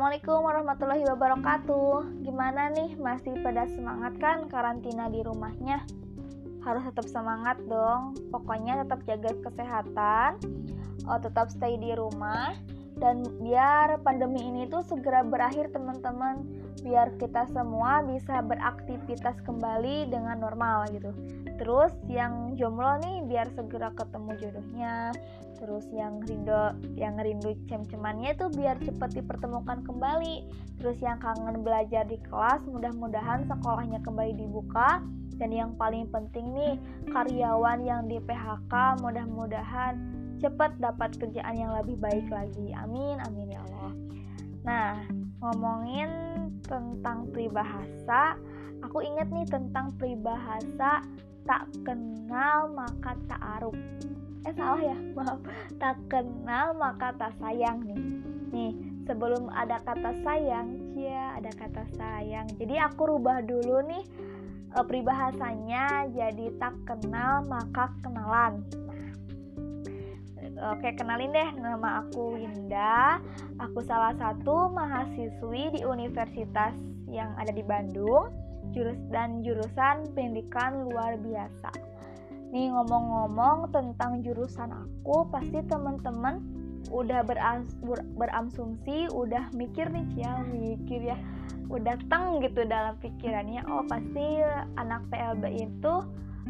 Assalamualaikum warahmatullahi wabarakatuh. Gimana nih, masih pada semangat kan karantina di rumahnya? Harus tetap semangat dong. Pokoknya tetap jaga kesehatan, oh, tetap stay di rumah, dan biar pandemi ini tuh segera berakhir teman-teman. Biar kita semua bisa beraktivitas kembali dengan normal gitu. Terus yang jomblo nih biar segera ketemu jodohnya, terus yang rindu yang rindu cem-cemannya itu biar cepat dipertemukan kembali. Terus yang kangen belajar di kelas mudah-mudahan sekolahnya kembali dibuka. Dan yang paling penting nih karyawan yang di PHK mudah-mudahan cepat dapat kerjaan yang lebih baik lagi. Amin amin ya Allah. Nah ngomongin tentang peribahasa aku ingat nih tentang peribahasa tak kenal maka tak aruf eh salah ya maaf. Tak kenal maka tak sayang nih. Nih sebelum ada kata sayang ya ada kata sayang. Jadi aku rubah dulu nih e, peribahasanya jadi tak kenal maka kenalan. Nah, oke kenalin deh nama aku Winda. Aku salah satu mahasiswi di universitas yang ada di Bandung jurus dan jurusan pendidikan luar biasa Nih ngomong-ngomong tentang jurusan aku, pasti teman-teman udah beras, ber, berasumsi, udah mikir nih ya, mikir ya, udah teng gitu dalam pikirannya. Oh pasti anak PLB itu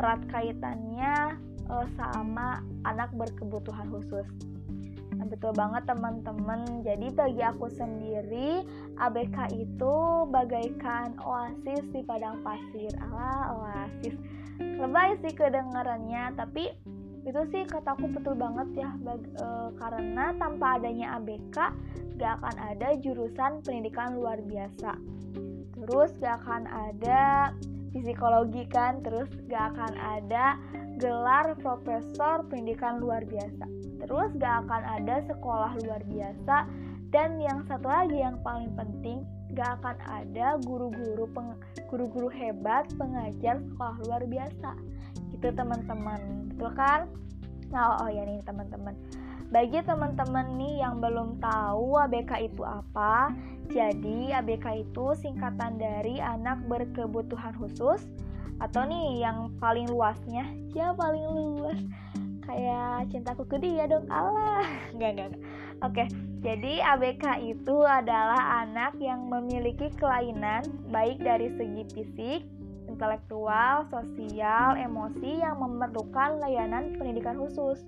erat kaitannya uh, sama anak berkebutuhan khusus. Nah, betul banget teman-teman. Jadi bagi aku sendiri, ABK itu bagaikan oasis di padang pasir. Ala oasis. Lebay sih kedengarannya tapi itu sih kataku betul banget ya. Bag, e, karena tanpa adanya ABK gak akan ada jurusan pendidikan luar biasa. Terus gak akan ada psikologi kan terus gak akan ada gelar profesor pendidikan luar biasa terus gak akan ada sekolah luar biasa. Dan yang satu lagi yang paling penting gak akan ada guru-guru guru-guru hebat pengajar sekolah luar biasa. Gitu teman-teman. Betul kan? Nah oh, oh ya nih teman-teman. Bagi teman-teman nih yang belum tahu ABK itu apa jadi ABK itu singkatan dari anak berkebutuhan khusus. Atau nih yang paling luasnya? Ya paling luas kayak cintaku ke dia dong Allah nggak nggak oke jadi ABK itu adalah anak yang memiliki kelainan baik dari segi fisik intelektual, sosial, emosi yang memerlukan layanan pendidikan khusus.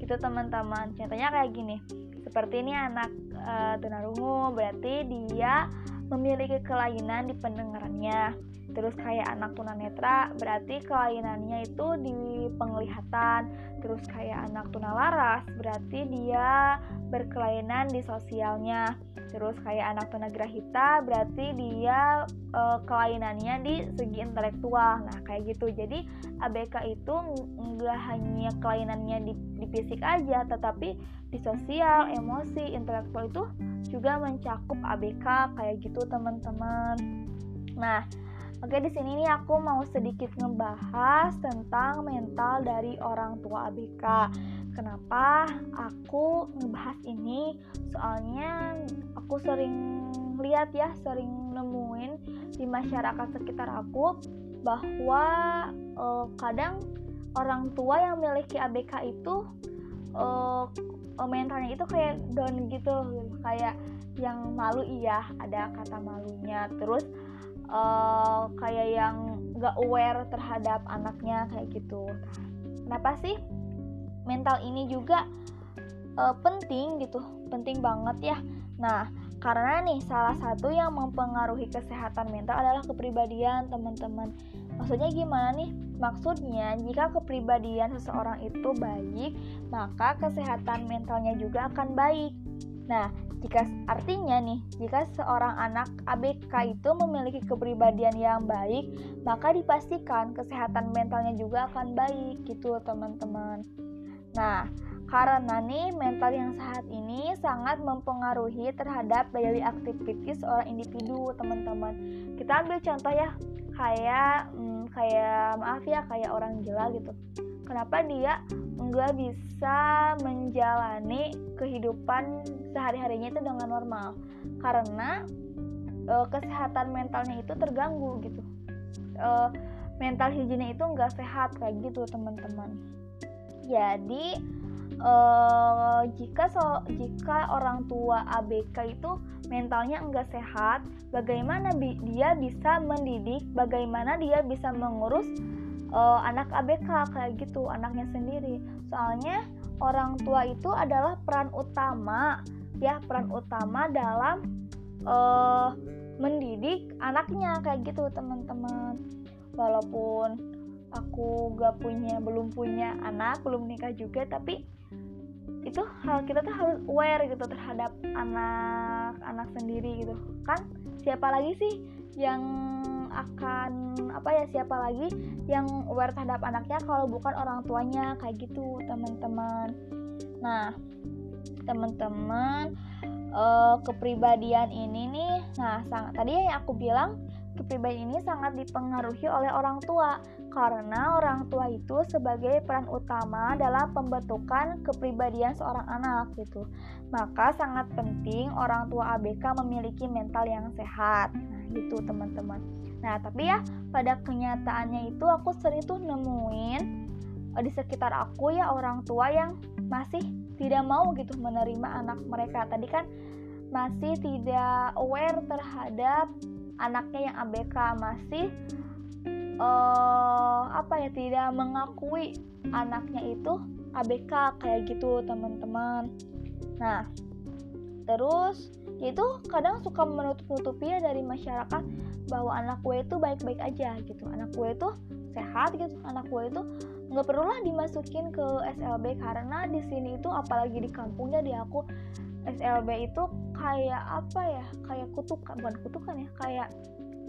Gitu teman-teman. Contohnya kayak gini. Seperti ini anak e, tunarungu berarti dia memiliki kelainan di pendengarannya terus kayak anak tunanetra berarti kelainannya itu di penglihatan. Terus kayak anak tunalaras berarti dia berkelainan di sosialnya. Terus kayak anak tunagrahita berarti dia e, kelainannya di segi intelektual. Nah kayak gitu. Jadi ABK itu nggak hanya kelainannya di, di fisik aja tetapi di sosial emosi intelektual itu juga mencakup ABK kayak gitu teman-teman. Nah Oke, di sini nih aku mau sedikit ngebahas tentang mental dari orang tua ABK. Kenapa aku ngebahas ini? Soalnya aku sering lihat ya, sering nemuin di masyarakat sekitar aku bahwa uh, kadang orang tua yang memiliki ABK itu uh, mentalnya itu kayak down gitu, kayak yang malu iya, ada kata malunya. Terus uh, kayak yang gak aware terhadap anaknya kayak gitu. Kenapa sih mental ini juga uh, penting gitu, penting banget ya. Nah, karena nih salah satu yang mempengaruhi kesehatan mental adalah kepribadian teman-teman. Maksudnya gimana nih? Maksudnya jika kepribadian seseorang itu baik, maka kesehatan mentalnya juga akan baik. Nah, jika artinya nih, jika seorang anak ABK itu memiliki kepribadian yang baik, maka dipastikan kesehatan mentalnya juga akan baik gitu, teman-teman. Nah, karena nih mental yang sehat ini sangat mempengaruhi terhadap daily activity seorang individu, teman-teman. Kita ambil contoh ya, kayak hmm, kayak maaf ya, kayak orang gila gitu. kenapa dia nggak bisa menjalani kehidupan sehari-harinya itu dengan normal. Karena e, kesehatan mentalnya itu terganggu gitu. E, mental higiene itu nggak sehat kayak gitu teman-teman. Jadi uh, jika so jika orang tua ABK itu mentalnya enggak sehat, bagaimana bi dia bisa mendidik, bagaimana dia bisa mengurus uh, anak ABK kayak gitu, anaknya sendiri. Soalnya orang tua itu adalah peran utama ya, peran utama dalam uh, mendidik anaknya kayak gitu, teman-teman. Walaupun aku gak punya belum punya anak belum nikah juga tapi itu hal kita tuh harus aware gitu terhadap anak-anak sendiri gitu kan siapa lagi sih yang akan apa ya siapa lagi yang aware terhadap anaknya kalau bukan orang tuanya kayak gitu teman-teman nah teman-teman uh, kepribadian ini nih nah sangat tadi yang aku bilang kepribadian ini sangat dipengaruhi oleh orang tua karena orang tua itu sebagai peran utama dalam pembentukan kepribadian seorang anak gitu. Maka sangat penting orang tua ABK memiliki mental yang sehat. Nah, gitu teman-teman. Nah, tapi ya pada kenyataannya itu aku sering tuh nemuin eh, di sekitar aku ya orang tua yang masih tidak mau gitu menerima anak mereka. Tadi kan masih tidak aware terhadap anaknya yang ABK masih uh, apa ya tidak mengakui anaknya itu ABK kayak gitu teman-teman nah terus itu kadang suka menutup-nutupi ya dari masyarakat bahwa anak gue itu baik-baik aja gitu. Anak gue itu sehat gitu. Anak gue itu nggak perlulah dimasukin ke SLB karena di sini itu apalagi di kampungnya di aku SLB itu kayak apa ya? Kayak kutukan bukan kutukan ya kayak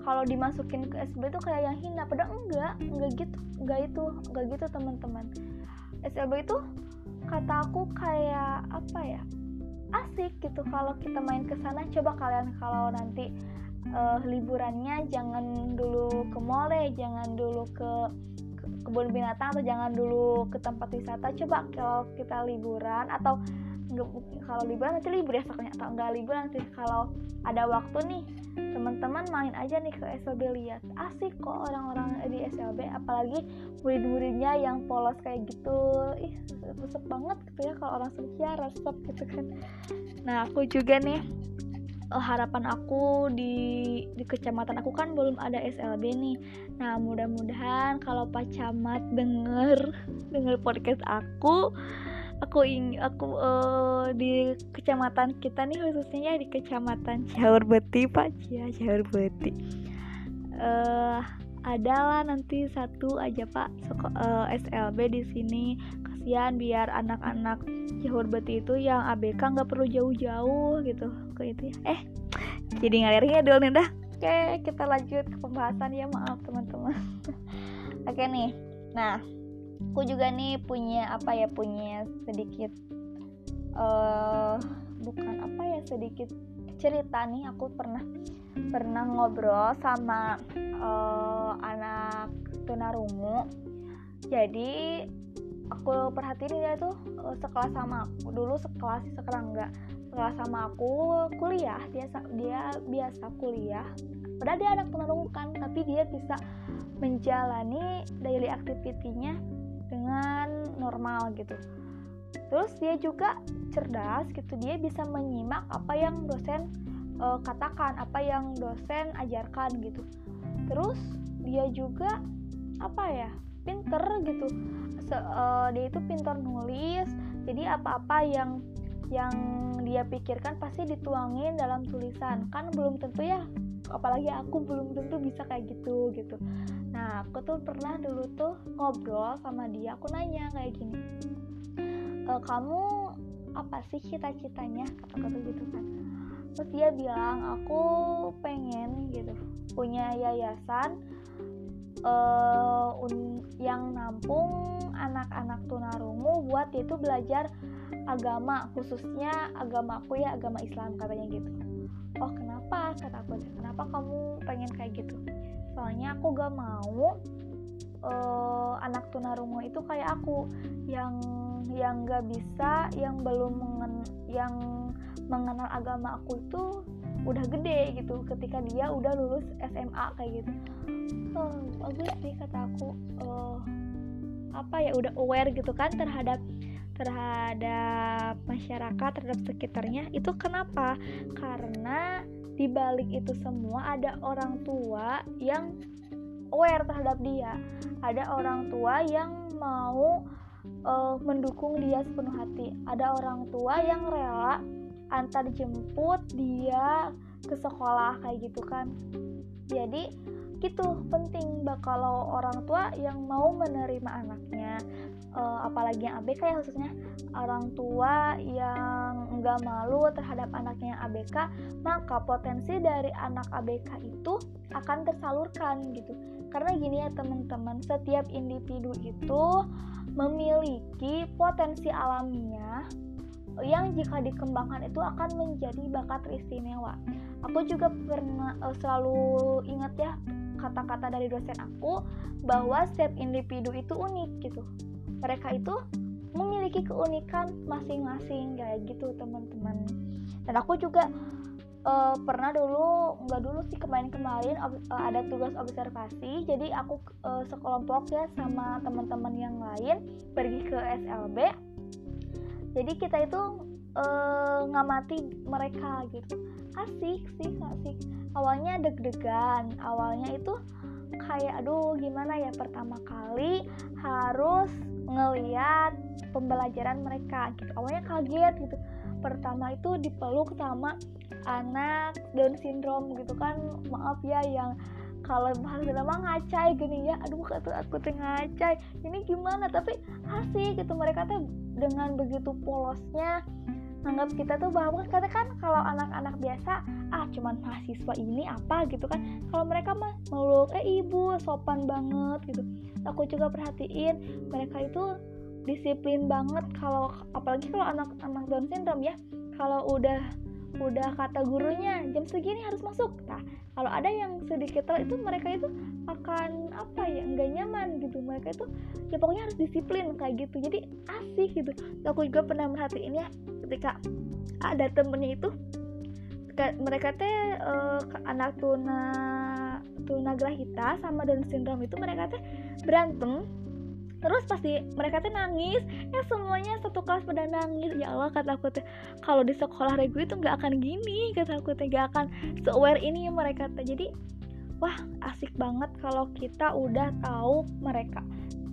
kalau dimasukin ke SLB itu kayak yang hina. Padahal enggak enggak gitu enggak itu enggak gitu teman-teman. SLB itu kata aku kayak apa ya asik gitu kalau kita main ke sana coba kalian kalau nanti uh, liburannya jangan dulu ke mall deh jangan dulu ke kebun binatang atau jangan dulu ke tempat wisata. Coba kalau kita liburan atau kalau liburan nanti libur ya soalnya. Atau enggak liburan sih kalau ada waktu nih teman-teman main aja nih ke SLB lihat. Asik kok orang-orang di SLB apalagi murid-muridnya yang polos kayak gitu. Ih resep banget gitu ya kalau orang Sunda resep gitu kan. Nah aku juga nih uh, harapan aku di di kecamatan aku kan belum ada SLB nih. Nah, mudah-mudahan kalau Pak Camat denger denger podcast aku aku ing aku uh, di kecamatan kita nih khususnya di kecamatan Caur Beti Pak. Cia Caur Beti. Uh, adalah nanti satu aja Pak. Uh, eh, SLB di sini. Kasihan biar anak-anak Caur Beti itu yang ABK nggak perlu jauh-jauh gitu. Ke itu ya. Eh jadi ngalirnya dulu nih dah. Oke kita lanjut ke pembahasan ya. Maaf teman-teman. Oke nih. Nah aku juga nih punya apa ya punya sedikit uh, bukan apa ya sedikit cerita nih. Aku pernah pernah ngobrol sama uh, anak tunarungu. Jadi aku perhatiin dia tuh uh, sekelas sama aku. Dulu sekelas sekarang enggak. Sekelas sama aku kuliah. Dia dia biasa kuliah. Padahal dia anak tunarungu kan tapi dia bisa menjalani daily activity-nya dengan normal gitu. Terus dia juga cerdas gitu dia bisa menyimak apa yang dosen uh, katakan apa yang dosen ajarkan gitu. Terus dia juga apa ya pinter gitu. Se, uh, dia itu pintar nulis jadi apa-apa yang yang dia pikirkan pasti dituangin dalam tulisan. Kan belum tentu ya apalagi aku belum tentu bisa kayak gitu gitu. Nah aku tuh pernah dulu tuh ngobrol sama dia. Aku nanya kayak gini e, kamu apa sih cita-citanya? Kata-kata gitu kan. Terus dia bilang aku pengen gitu punya yayasan uh, yang nampung anak-anak tunarungu buat dia tuh belajar agama khususnya agamaku ya agama Islam katanya gitu oh kenapa? Kata aku kenapa kamu pengen kayak gitu? Soalnya aku gak mau uh, anak tunarungu itu kayak aku yang yang nggak bisa yang belum mengen yang mengenal agama aku itu udah gede gitu ketika dia udah lulus SMA kayak gitu. Oh, bagus sih kata aku uh, apa ya udah aware gitu kan terhadap terhadap masyarakat terhadap sekitarnya itu kenapa? Karena di balik itu semua ada orang tua yang aware terhadap dia. Ada orang tua yang mau uh, mendukung dia sepenuh hati. Ada orang tua yang rela antar jemput dia ke sekolah kayak gitu kan. Jadi gitu penting kalau orang tua yang mau menerima anaknya uh, apalagi yang ABK ya khususnya orang tua yang nggak malu terhadap anaknya yang ABK maka potensi dari anak ABK itu akan tersalurkan gitu. Karena gini ya teman-teman setiap individu itu memiliki potensi alamiah yang jika dikembangkan itu akan menjadi bakat istimewa. Aku juga pernah uh, selalu ingat ya kata-kata dari dosen aku bahwa setiap individu itu unik gitu. Mereka itu memiliki keunikan masing-masing kayak gitu teman-teman. Dan aku juga uh, pernah dulu nggak dulu sih kemarin-kemarin uh, ada tugas observasi jadi aku uh, sekelompok ya sama teman-teman yang lain pergi ke SLB jadi kita itu uh, ngamati mereka gitu. Asik sih asik. Awalnya deg-degan. Awalnya itu kayak aduh gimana ya pertama kali harus ngeliat pembelajaran mereka gitu. Awalnya kaget gitu. Pertama itu dipeluk sama anak Down syndrome gitu kan. Maaf ya yang kalau bahasa lama ngacai gini ya aduh kata aku tuh ngacai. Ini gimana? Tapi asik gitu mereka tuh dengan begitu polosnya anggap kita tuh bahwa kata kan kalau anak-anak biasa ah cuman mahasiswa ini apa? gitu kan. Kalau mereka mah meluk eh ibu sopan banget gitu. Aku juga perhatiin mereka itu disiplin banget kalau apalagi kalau anak-anak Down syndrome ya. Kalau udah udah kata gurunya jam segini harus masuk. Nah kalau ada yang sedikit telat itu mereka itu akan apa ya nggak nyaman gitu. Mereka itu ya pokoknya harus disiplin kayak gitu. Jadi asik gitu. Aku juga pernah merhatiin ya ketika ada temennya itu mereka teh uh, anak tuna tuna grahita sama Down syndrome itu mereka teh berantem terus pasti mereka tuh nangis ya semuanya satu kelas pada nangis. Ya Allah kata aku tuh kalau di sekolah regu itu nggak akan gini kata aku tuh nggak akan se aware ini mereka tuh. Jadi wah asik banget kalau kita udah tahu mereka.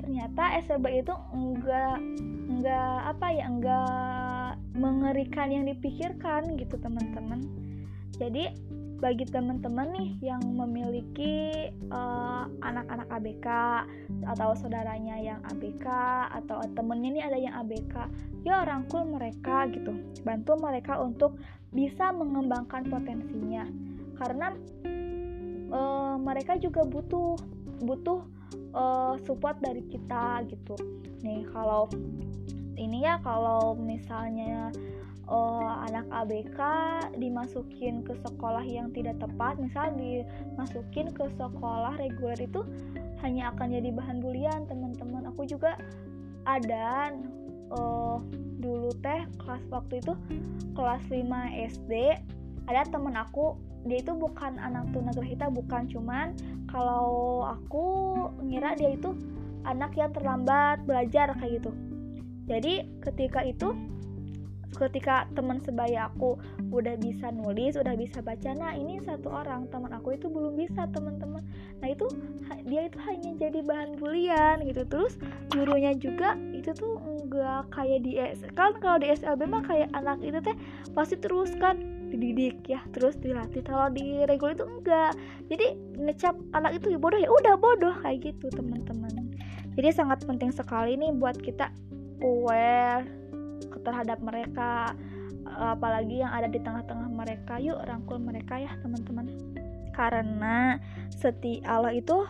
Ternyata SLB itu enggak enggak apa ya enggak mengerikan yang dipikirkan gitu teman-teman. Jadi bagi teman-teman nih yang memiliki uh, anak-anak ABK atau saudaranya yang ABK atau temennya nih ada yang ABK ya rangkul mereka gitu. Bantu mereka untuk bisa mengembangkan potensinya. Karena uh, mereka juga butuh butuh uh, support dari kita gitu. Nih kalau ini ya kalau misalnya uh, anak ABK dimasukin ke sekolah yang tidak tepat, misal dimasukin ke sekolah reguler itu hanya akan jadi bahan bulian teman-teman. Aku juga ada uh, dulu teh kelas waktu itu kelas 5 SD ada temen aku. Dia itu bukan anak tunagrahita bukan. Cuman kalau aku ngira dia itu anak yang terlambat belajar kayak gitu. Jadi ketika itu ketika teman sebaya aku udah bisa nulis udah bisa baca nah ini satu orang teman aku itu belum bisa teman-teman. Nah itu dia itu hanya jadi bahan bulian gitu. Terus gurunya juga itu tuh enggak kayak di S kan kalau di SLB mah kayak anak itu teh pasti terus kan dididik ya terus dilatih. Kalau di reguler itu enggak jadi ngecap anak itu ya bodoh ya udah bodoh kayak gitu teman-teman. Jadi sangat penting sekali nih buat kita aware terhadap mereka apalagi yang ada di tengah-tengah mereka. Yuk rangkul mereka ya teman-teman. Karena seti Allah itu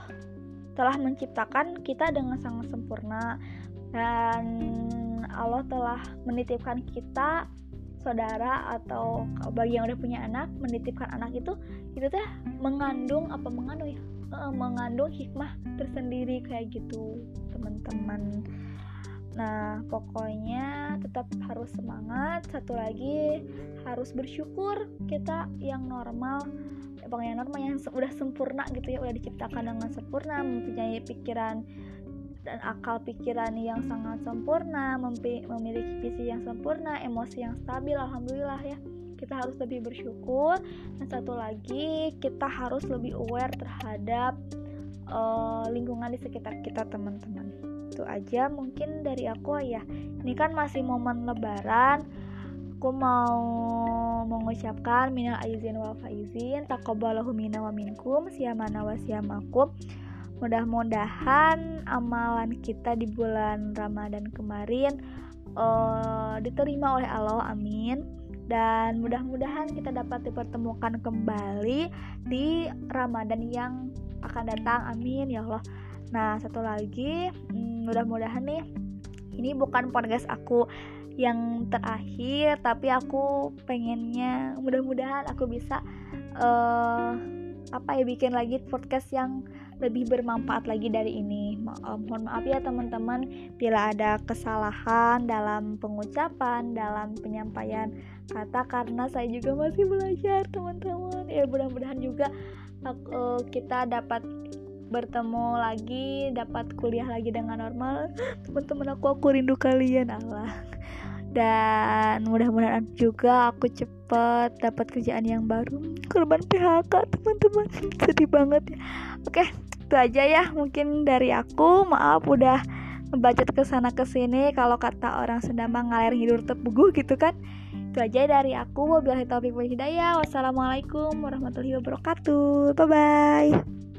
telah menciptakan kita dengan sangat sempurna. Dan Allah telah menitipkan kita saudara atau bagi yang udah punya anak menitipkan anak itu itu teh mengandung apa? Mengandung ya? Mengandung hikmah tersendiri kayak gitu teman-teman nah pokoknya tetap harus semangat satu lagi harus bersyukur kita yang normal bang yang normal yang udah sempurna gitu ya udah diciptakan dengan sempurna mempunyai pikiran dan akal pikiran yang sangat sempurna, memiliki visi yang sempurna, emosi yang stabil, alhamdulillah ya. Kita harus lebih bersyukur. Dan satu lagi, kita harus lebih aware terhadap uh, lingkungan di sekitar kita, teman-teman. Itu aja mungkin dari aku ya. Ini kan masih momen lebaran. Aku mau mengucapkan minal aizin wal faizin taqabbalahu minna wa minkum siyamana wa siyamakum mudah-mudahan amalan kita di bulan Ramadan kemarin uh, diterima oleh Allah amin dan mudah-mudahan kita dapat dipertemukan kembali di Ramadan yang akan datang amin ya Allah nah satu lagi hmm, mudah-mudahan nih ini bukan podcast aku yang terakhir tapi aku pengennya mudah-mudahan aku bisa uh, apa ya bikin lagi podcast yang lebih bermanfaat lagi dari ini. Ma uh, mohon maaf ya teman-teman bila ada kesalahan dalam pengucapan, dalam penyampaian kata karena saya juga masih belajar teman-teman. Ya mudah-mudahan juga uh, kita dapat bertemu lagi, dapat kuliah lagi dengan normal. Teman-teman aku aku rindu kalian Allah. Dan mudah-mudahan juga aku cepet dapat kerjaan yang baru. Korban PHK teman-teman. Sedih banget ya. Oke itu aja ya mungkin dari aku. Maaf udah ngebacot ke sana ke sini kalau kata orang mah ngalir hidur tepuguh gitu kan. Itu aja dari aku. Wabillahi taufiq wal hidayah. Wassalamualaikum warahmatullahi wabarakatuh. Bye bye